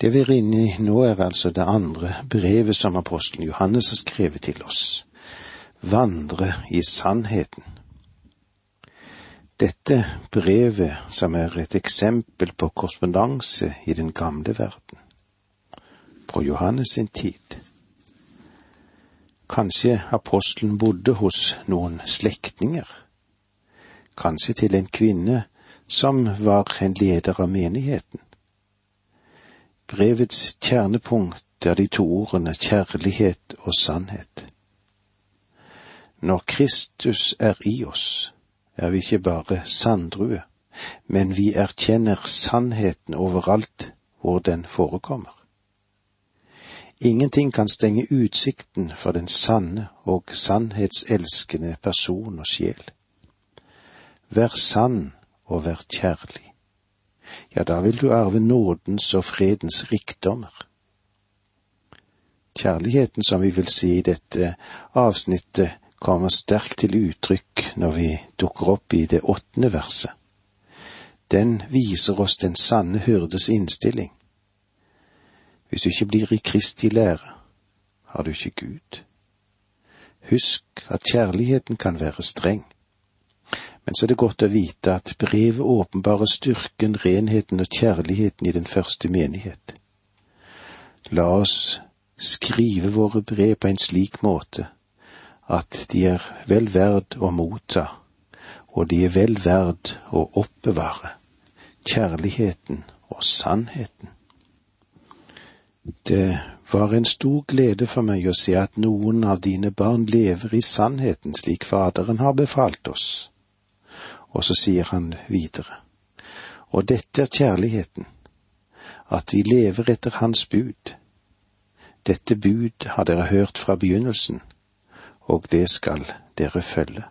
Det vi er inne i nå, er altså det andre brevet som apostelen Johannes har skrevet til oss. Vandre i sannheten. Dette brevet, som er et eksempel på korrespondanse i den gamle verden, på Johannes sin tid. Kanskje apostelen bodde hos noen slektninger, kanskje til en kvinne som var en leder av menigheten. Brevets kjernepunkt er de to ordene kjærlighet og sannhet. Når Kristus er i oss, er vi ikke bare sanddrue, men vi erkjenner sannheten overalt hvor den forekommer. Ingenting kan stenge utsikten for den sanne og sannhetselskende person og sjel. Vær sann og vær kjærlig ja, da vil du arve nådens og fredens rikdommer. Kjærligheten, som vi vil si i dette avsnittet, kommer sterkt til uttrykk når vi dukker opp i det åttende verset. Den viser oss den sanne hyrdes innstilling. Hvis du ikke blir i Kristi lære, har du ikke Gud. Husk at kjærligheten kan være streng. Men så er det godt å vite at brevet åpenbarer styrken, renheten og kjærligheten i den første menighet. La oss skrive våre brev på en slik måte at de er vel verd å motta, og de er vel verd å oppbevare kjærligheten og sannheten. Det var en stor glede for meg å se at noen av dine barn lever i sannheten slik Faderen har befalt oss. Og så sier han videre, og dette er kjærligheten, at vi lever etter Hans bud. Dette bud har dere hørt fra begynnelsen, og det skal dere følge.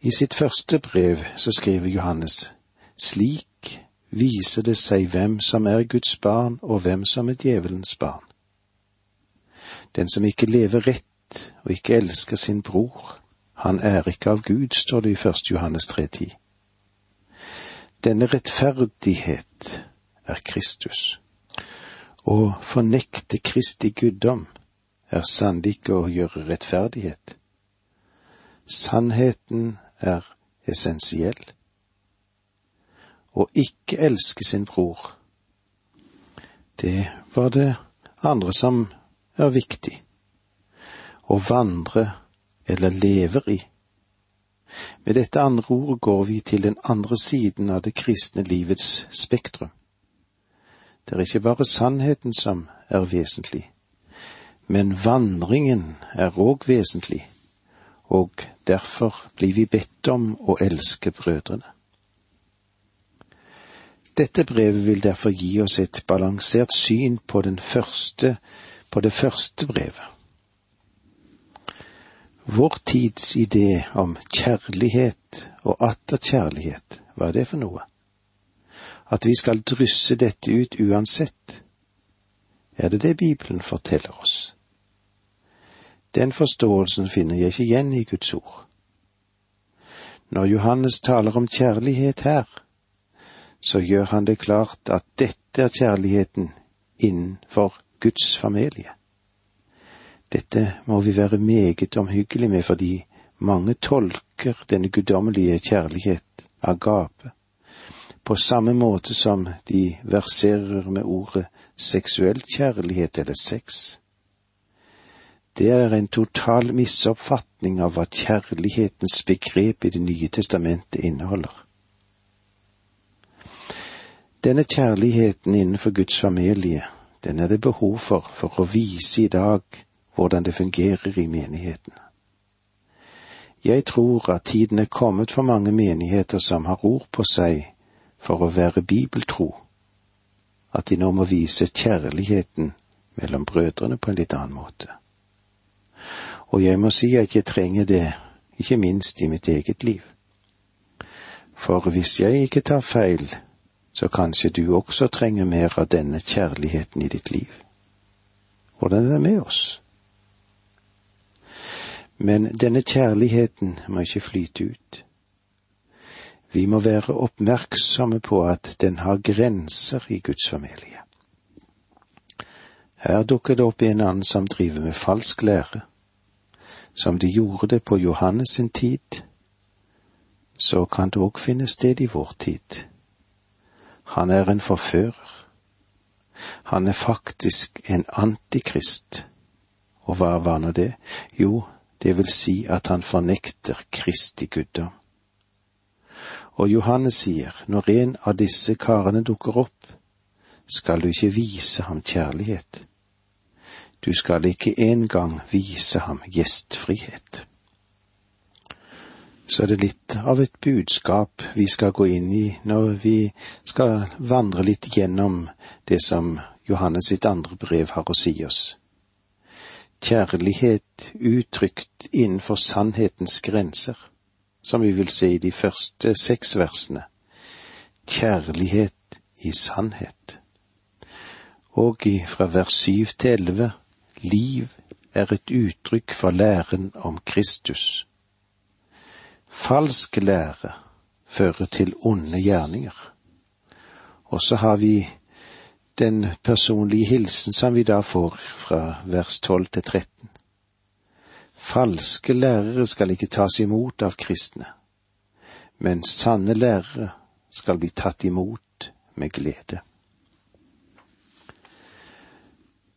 I sitt første brev så skriver Johannes, slik viser det seg hvem som er Guds barn og hvem som er djevelens barn. Den som ikke lever rett og ikke elsker sin bror, han er ikke av Gud, står det i 1. Johannes 3,10. Denne rettferdighet er Kristus. Å fornekte Kristi guddom er sannelig ikke å gjøre rettferdighet. Sannheten er essensiell. Å ikke elske sin bror, det var det andre som er viktig. Å vandre eller lever i. Med dette andre ordet går vi til den andre siden av det kristne livets spektrum. Det er ikke bare sannheten som er vesentlig, men vandringen er òg vesentlig, og derfor blir vi bedt om å elske brødrene. Dette brevet vil derfor gi oss et balansert syn på, første, på det første brevet. Vår tids idé om kjærlighet og atter kjærlighet, hva er det for noe? At vi skal drysse dette ut uansett? Er det det Bibelen forteller oss? Den forståelsen finner jeg ikke igjen i Guds ord. Når Johannes taler om kjærlighet her, så gjør han det klart at dette er kjærligheten innenfor Guds familie. Dette må vi være meget omhyggelige med fordi mange tolker denne guddommelige kjærlighet, agape, på samme måte som de verserer med ordet seksuell kjærlighet eller sex. Det er en total misoppfatning av hva kjærlighetens begrep i Det nye testamentet inneholder. Denne kjærligheten innenfor Guds familie, den er det behov for for å vise i dag hvordan det fungerer i menigheten. Jeg tror at tiden er kommet for mange menigheter som har ord på seg for å være bibeltro, at de nå må vise kjærligheten mellom brødrene på en litt annen måte. Og jeg må si at jeg trenger det, ikke minst i mitt eget liv. For hvis jeg ikke tar feil, så kanskje du også trenger mer av denne kjærligheten i ditt liv. Hvordan er det med oss? Men denne kjærligheten må ikke flyte ut. Vi må være oppmerksomme på at den har grenser i Guds familie. Her dukker det opp en annen som driver med falsk lære. Som de gjorde det på Johannes sin tid, så kan det òg finne sted i vår tid. Han er en forfører. Han er faktisk en antikrist. Og hva var nå det? Jo, det vil si at han fornekter Kristi guddom. Og Johannes sier, når en av disse karene dukker opp, skal du ikke vise ham kjærlighet. Du skal ikke engang vise ham gjestfrihet. Så er det litt av et budskap vi skal gå inn i når vi skal vandre litt gjennom det som Johannes sitt andre brev har å si oss. Kjærlighet uttrykt innenfor sannhetens grenser, som vi vil se i de første seks versene. Kjærlighet i sannhet. Og fra vers syv til elleve, liv er et uttrykk for læren om Kristus Falsk lære fører til onde gjerninger. Og så har vi den personlige hilsen som vi da får fra vers 12 til 13. Falske lærere skal ikke tas imot av kristne, men sanne lærere skal bli tatt imot med glede.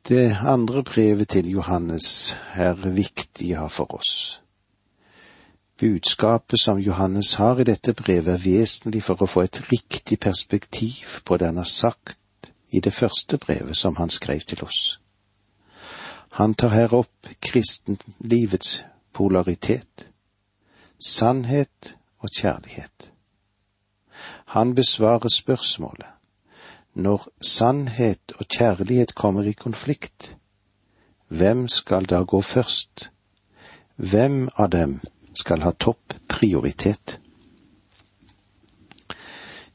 Det andre brevet til Johannes er viktig for oss. Budskapet som Johannes har i dette brevet er vesentlig for å få et riktig perspektiv på det han har sagt i det første brevet som han skrev til oss. Han tar her opp kristenlivets polaritet, sannhet og kjærlighet. Han besvarer spørsmålet når sannhet og kjærlighet kommer i konflikt, hvem skal da gå først? Hvem av dem skal ha topp prioritet.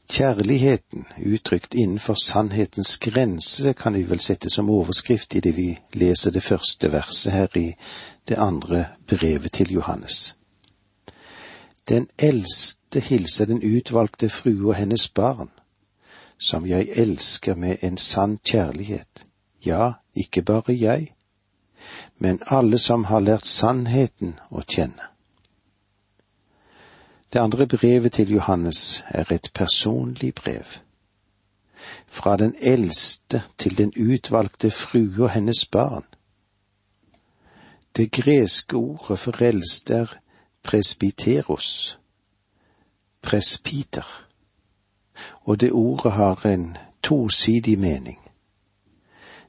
Kjærligheten, uttrykt innenfor sannhetens grense, kan vi vel sette som overskrift i det vi leser det første verset her i det andre brevet til Johannes. Den eldste hilser den utvalgte frue og hennes barn, som jeg elsker med en sann kjærlighet, ja, ikke bare jeg, men alle som har lært sannheten å kjenne. Det andre brevet til Johannes er et personlig brev. Fra den eldste til den utvalgte frue og hennes barn. Det greske ordet for eldste er presbyteros, presbiter, og det ordet har en tosidig mening.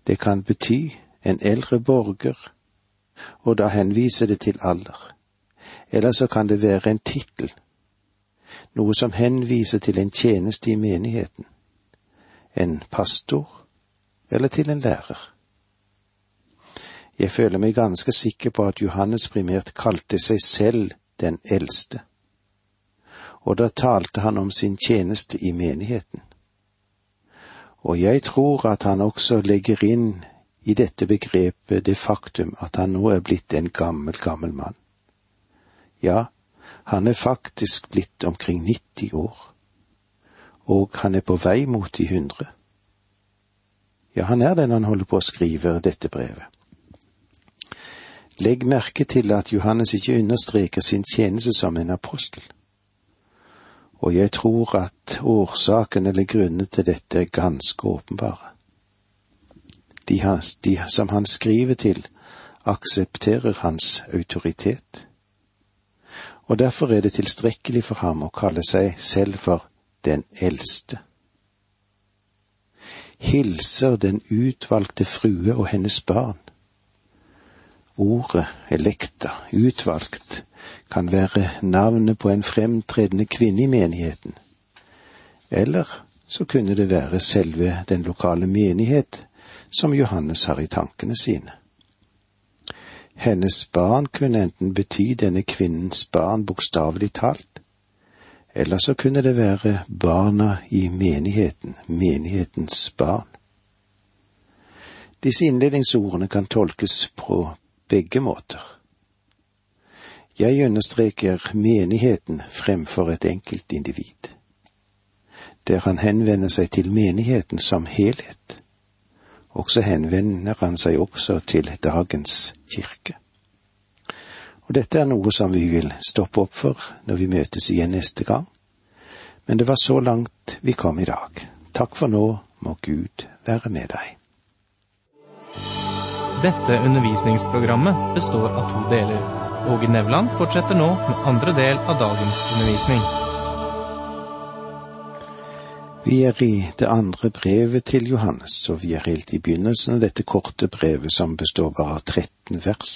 Det kan bety en eldre borger, og da henviser det til alder, eller så kan det være en tittel noe som henviser til en tjeneste i menigheten, en pastor eller til en lærer. Jeg føler meg ganske sikker på at Johannes primært kalte seg selv den eldste, og da talte han om sin tjeneste i menigheten. Og jeg tror at han også legger inn i dette begrepet det faktum at han nå er blitt en gammel, gammel mann. Ja, han er faktisk blitt omkring 90 år, og han er på vei mot de hundre. Ja, han er det når han holder på å skrive dette brevet. Legg merke til at Johannes ikke understreker sin tjeneste som en apostel. Og jeg tror at årsaken eller grunnen til dette er ganske åpenbare. De, de som han skriver til, aksepterer hans autoritet og derfor er det tilstrekkelig for ham å kalle seg selv for den eldste. Hilser den utvalgte frue og hennes barn. Ordet elekta, utvalgt, kan være navnet på en fremtredende kvinne i menigheten, eller så kunne det være selve den lokale menighet som Johannes har i tankene sine. Hennes barn kunne enten bety denne kvinnens barn bokstavelig talt, eller så kunne det være barna i menigheten, menighetens barn. Disse innledningsordene kan tolkes på begge måter. Jeg understreker menigheten fremfor et enkelt individ, der han henvender seg til menigheten som helhet. Også henvender han seg også til dagens kirke. Og dette er noe som vi vil stoppe opp for når vi møtes igjen neste gang. Men det var så langt vi kom i dag. Takk for nå, må Gud være med deg. Dette undervisningsprogrammet består av to deler. Åge Nevland fortsetter nå med andre del av dagens undervisning. Vi er i det andre brevet til Johannes, og vi er helt i begynnelsen av dette korte brevet som består bare av 13 vers.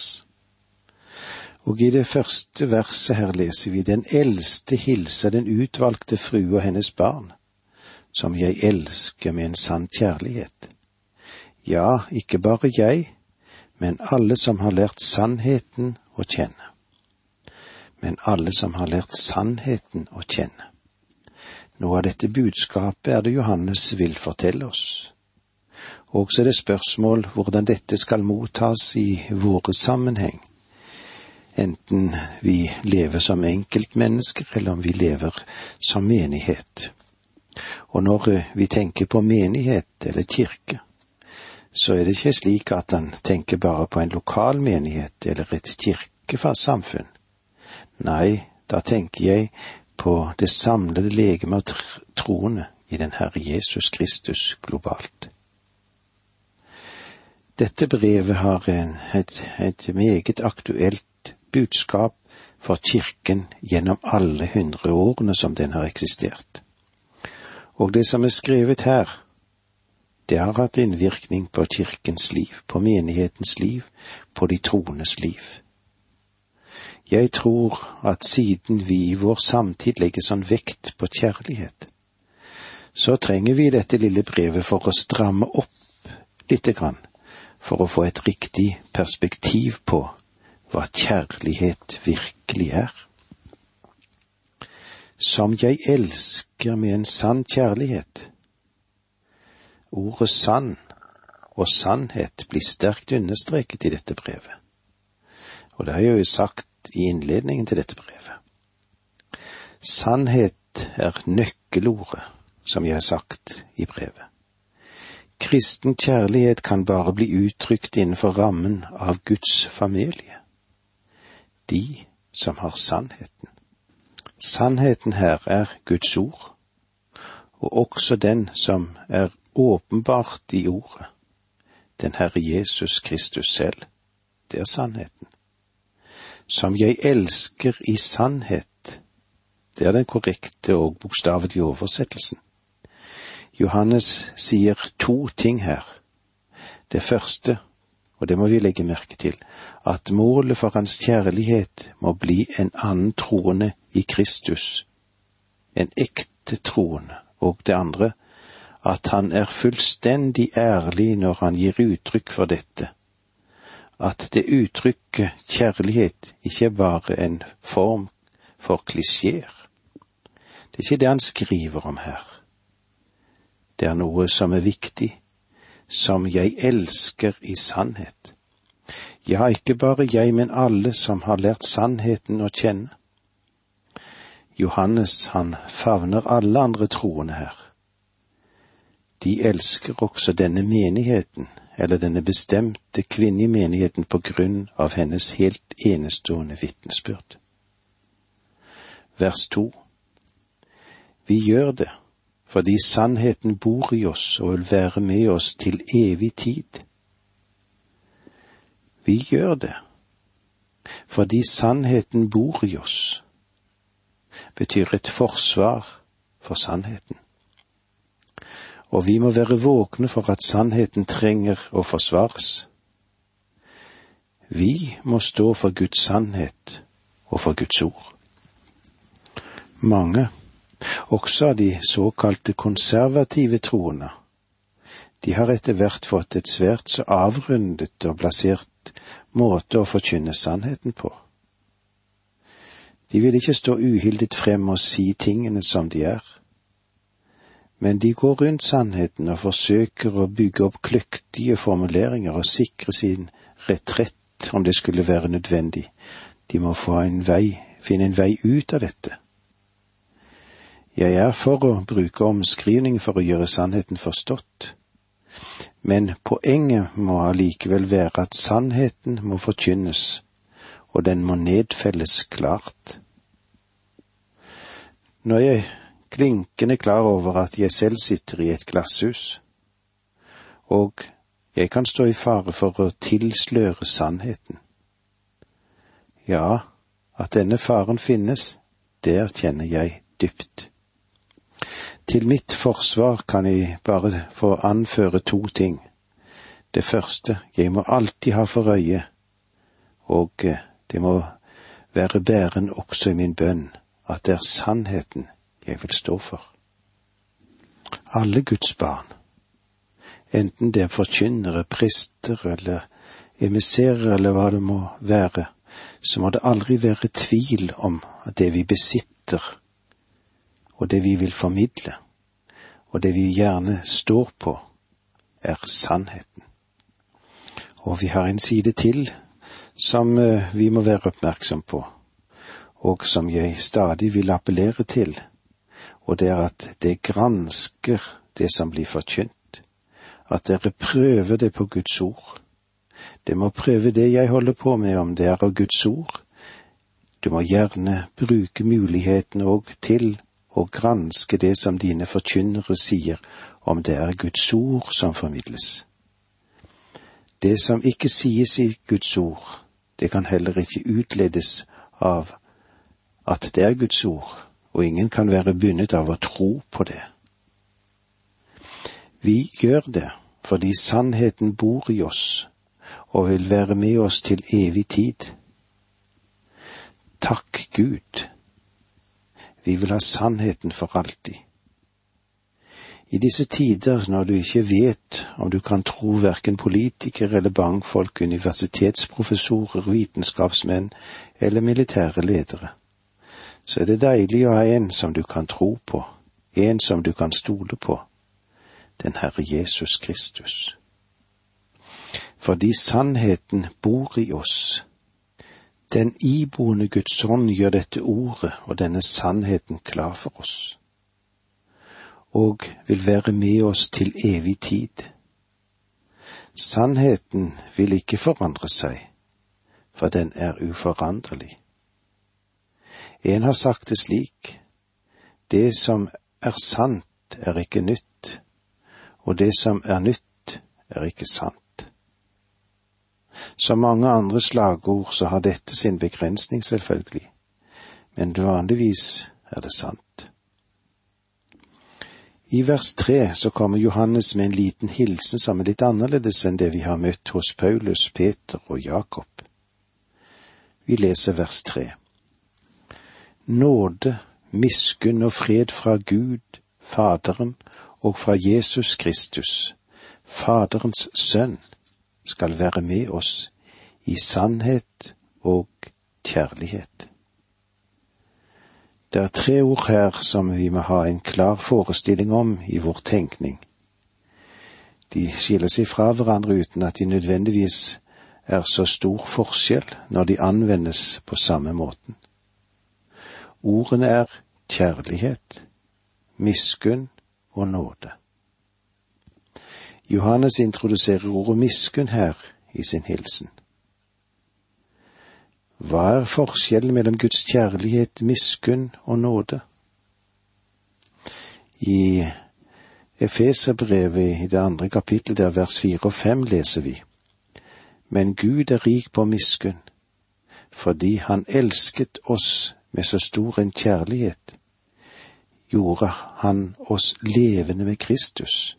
Og i det første verset her leser vi Den eldste hilser den utvalgte frue og hennes barn, som jeg elsker med en sann kjærlighet. Ja, ikke bare jeg, men alle som har lært sannheten å kjenne. Men alle som har lært sannheten å kjenne. Noe av dette budskapet er det Johannes vil fortelle oss. Også er det spørsmål hvordan dette skal mottas i våre sammenheng enten vi lever som enkeltmennesker eller om vi lever som menighet. Og når vi tenker på menighet eller kirke, så er det ikke slik at han tenker bare på en lokal menighet eller et kirkefast samfunn. Nei, da tenker jeg på det samlede legeme av troende i den Herre Jesus Kristus globalt. Dette brevet har en, et, et meget aktuelt budskap for Kirken gjennom alle hundre årene som den har eksistert. Og det som er skrevet her, det har hatt innvirkning på Kirkens liv, på menighetens liv, på de troendes liv. Jeg tror at siden vi i vår samtid legger sånn vekt på kjærlighet, så trenger vi dette lille brevet for å stramme opp lite grann, for å få et riktig perspektiv på hva kjærlighet virkelig er. Som jeg elsker med en sann kjærlighet. Ordet sann og sannhet blir sterkt understreket i dette brevet. Og det har jeg jo sagt i innledningen til dette brevet. Sannhet er nøkkelordet, som jeg har sagt i brevet. Kristen kjærlighet kan bare bli uttrykt innenfor rammen av Guds familie de som har sannheten. Sannheten her er Guds ord, og også den som er åpenbart i ordet, den Herre Jesus Kristus selv. Det er sannheten. Som jeg elsker i sannhet, det er den korrekte og bokstavelige oversettelsen. Johannes sier to ting her. Det første, og det må vi legge merke til, at målet for hans kjærlighet må bli en annen troende i Kristus, en ekte troende, og det andre, at han er fullstendig ærlig når han gir uttrykk for dette, at det uttrykket kjærlighet ikke er bare en form for klisjeer. Det er ikke det han skriver om her. Det er noe som er viktig, som jeg elsker i sannhet. Ja, ikke bare jeg, men alle som har lært sannheten å kjenne. Johannes, han favner alle andre troende her. De elsker også denne menigheten, eller denne bestemte kvinne i menigheten på grunn av hennes helt enestående vitnesbyrd. Vers to Vi gjør det fordi sannheten bor i oss og vil være med oss til evig tid. Vi gjør det fordi sannheten bor i oss, betyr et forsvar for sannheten. Og vi må være våkne for at sannheten trenger å forsvares. Vi må stå for Guds sannhet og for Guds ord. Mange, også av de såkalte konservative troende, de har etter hvert fått et svært så avrundet og plassert måte å forkynne sannheten på. De vil ikke stå uhildet frem og si tingene som de er, men de går rundt sannheten og forsøker å bygge opp kløktige formuleringer og sikre sin retrett om det skulle være nødvendig, De må få en vei, finne en vei ut av dette. Jeg er for å bruke omskrivning for å gjøre sannheten forstått, men poenget må allikevel være at sannheten må forkynnes, og den må nedfelles klart. Nå er jeg klinkende klar over at jeg selv sitter i et glasshus, og jeg kan stå i fare for å tilsløre sannheten. Ja, at denne faren finnes, der kjenner jeg dypt. Til mitt forsvar kan jeg bare få anføre to ting. Det første, jeg må alltid ha for øye, og eh, det må være bæren også i min bønn, at det er sannheten jeg vil stå for. Alle Guds barn, enten det er forkynnere, prister eller emisserer eller hva det må være, så må det aldri være tvil om det vi besitter, og det vi vil formidle, og det vi gjerne står på, er sannheten. Og vi har en side til som eh, vi må være oppmerksom på, og som jeg stadig vil appellere til, og det er at det gransker det som blir forkynt, at dere prøver det på Guds ord. Det må prøve det jeg holder på med, om det er av Guds ord. Du må gjerne bruke muligheten òg til å granske det som dine forkynnere sier, om det er Guds ord som formidles. Det som ikke sies i Guds ord, det kan heller ikke utledes av at det er Guds ord, og ingen kan være bundet av å tro på det. Vi gjør det fordi sannheten bor i oss og vil være med oss til evig tid. Takk Gud vi vil ha sannheten for alltid. I disse tider, når du ikke vet om du kan tro verken politikere eller bankfolk, universitetsprofessorer, vitenskapsmenn eller militære ledere, så er det deilig å ha en som du kan tro på, en som du kan stole på, den Herre Jesus Kristus. Fordi sannheten bor i oss, den iboende Guds ånd gjør dette ordet og denne sannheten klar for oss, og vil være med oss til evig tid. Sannheten vil ikke forandre seg, for den er uforanderlig. En har sagt det slik, det som er sant er ikke nytt, og det som er nytt er ikke sant. Som mange andre slagord så har dette sin begrensning, selvfølgelig, men vanligvis er det sant. I vers tre så kommer Johannes med en liten hilsen som er litt annerledes enn det vi har møtt hos Paulus, Peter og Jakob. Vi leser vers tre. Nåde, miskunn og fred fra Gud, Faderen, og fra Jesus Kristus, Faderens Sønn, skal være med oss i sannhet og kjærlighet. Det er tre ord her som vi må ha en klar forestilling om i vår tenkning. De skiller seg fra hverandre uten at de nødvendigvis er så stor forskjell når de anvendes på samme måten. Ordene er kjærlighet, miskunn og nåde. Johannes introduserer ordet miskunn her i sin hilsen. Hva er forskjellen mellom Guds kjærlighet, miskunn og nåde? I Efeserbrevet i det andre kapittel der vers fire og fem leser vi. Men Gud er rik på miskunn, fordi Han elsket oss med så stor en kjærlighet, gjorde Han oss levende med Kristus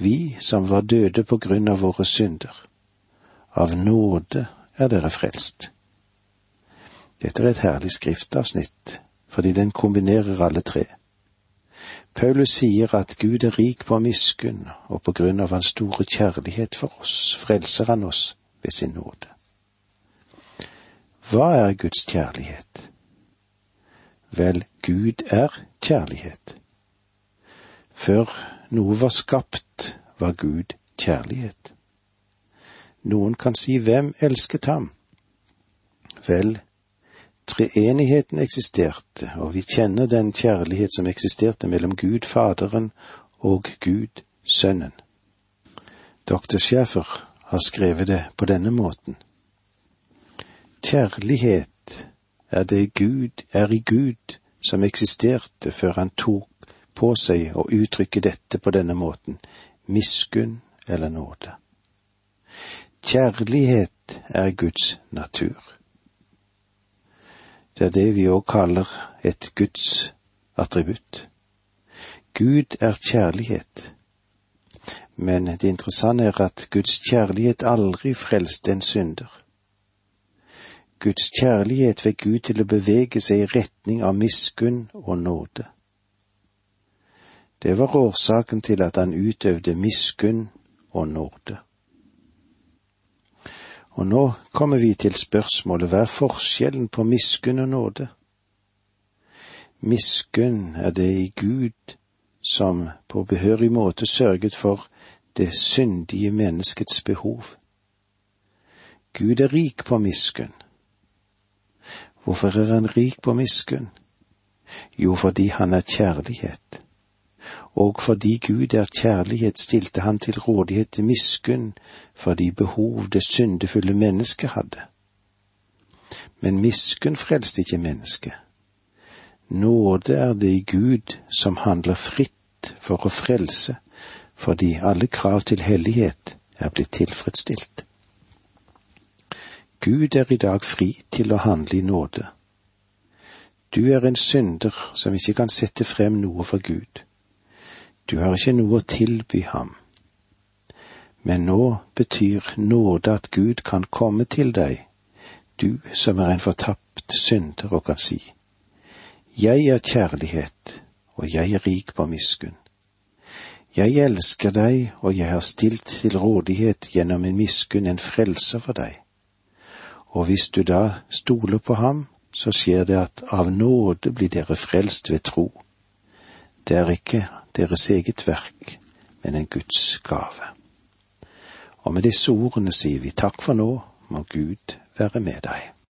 vi som var døde på grunn av våre synder. Av nåde er dere frelst. Dette er et herlig skriftavsnitt, fordi den kombinerer alle tre. Paulus sier at Gud er rik på miskunn, og på grunn av hans store kjærlighet for oss frelser han oss ved sin nåde. Hva er Guds kjærlighet? Vel, Gud er kjærlighet. Før noe var skapt, var Gud kjærlighet. Noen kan si hvem elsket ham? Vel, treenigheten eksisterte, og vi kjenner den kjærlighet som eksisterte mellom Gud Faderen og Gud Sønnen. Dr. Schäfer har skrevet det på denne måten. Kjærlighet er det Gud er i Gud som eksisterte før han tok på seg å uttrykke dette på denne måten, miskunn eller nåde. Kjærlighet er Guds natur. Det er det vi òg kaller et Guds attributt. Gud er kjærlighet. Men det interessante er at Guds kjærlighet aldri frelste en synder. Guds kjærlighet fikk Gud til å bevege seg i retning av miskunn og nåde. Det var årsaken til at han utøvde miskunn og nåde. Og nå kommer vi til spørsmålet hva er forskjellen på miskunn og nåde? Miskunn er det i Gud som på behørig måte sørget for det syndige menneskets behov. Gud er rik på miskunn. Hvorfor er han rik på miskunn? Jo, fordi han er kjærlighet og fordi Gud er kjærlighet, stilte han til rådighet til miskunn for de behov det syndefulle mennesket hadde. Men miskunn frelste ikke mennesket. Nåde er det i Gud som handler fritt for å frelse, fordi alle krav til hellighet er blitt tilfredsstilt. Gud er i dag fri til å handle i nåde. Du er en synder som ikke kan sette frem noe for Gud. Du har ikke noe å tilby ham. Men nå betyr nåde at Gud kan komme til deg, du som er en fortapt synder og kan si, Jeg er kjærlighet, og jeg er rik på miskunn. Jeg elsker deg, og jeg har stilt til rådighet gjennom min miskunn en frelser for deg. Og hvis du da stoler på ham, så skjer det at av nåde blir dere frelst ved tro. Det er ikke deres eget verk, men en Guds gave. Og med disse ordene sier vi takk for nå, må Gud være med deg.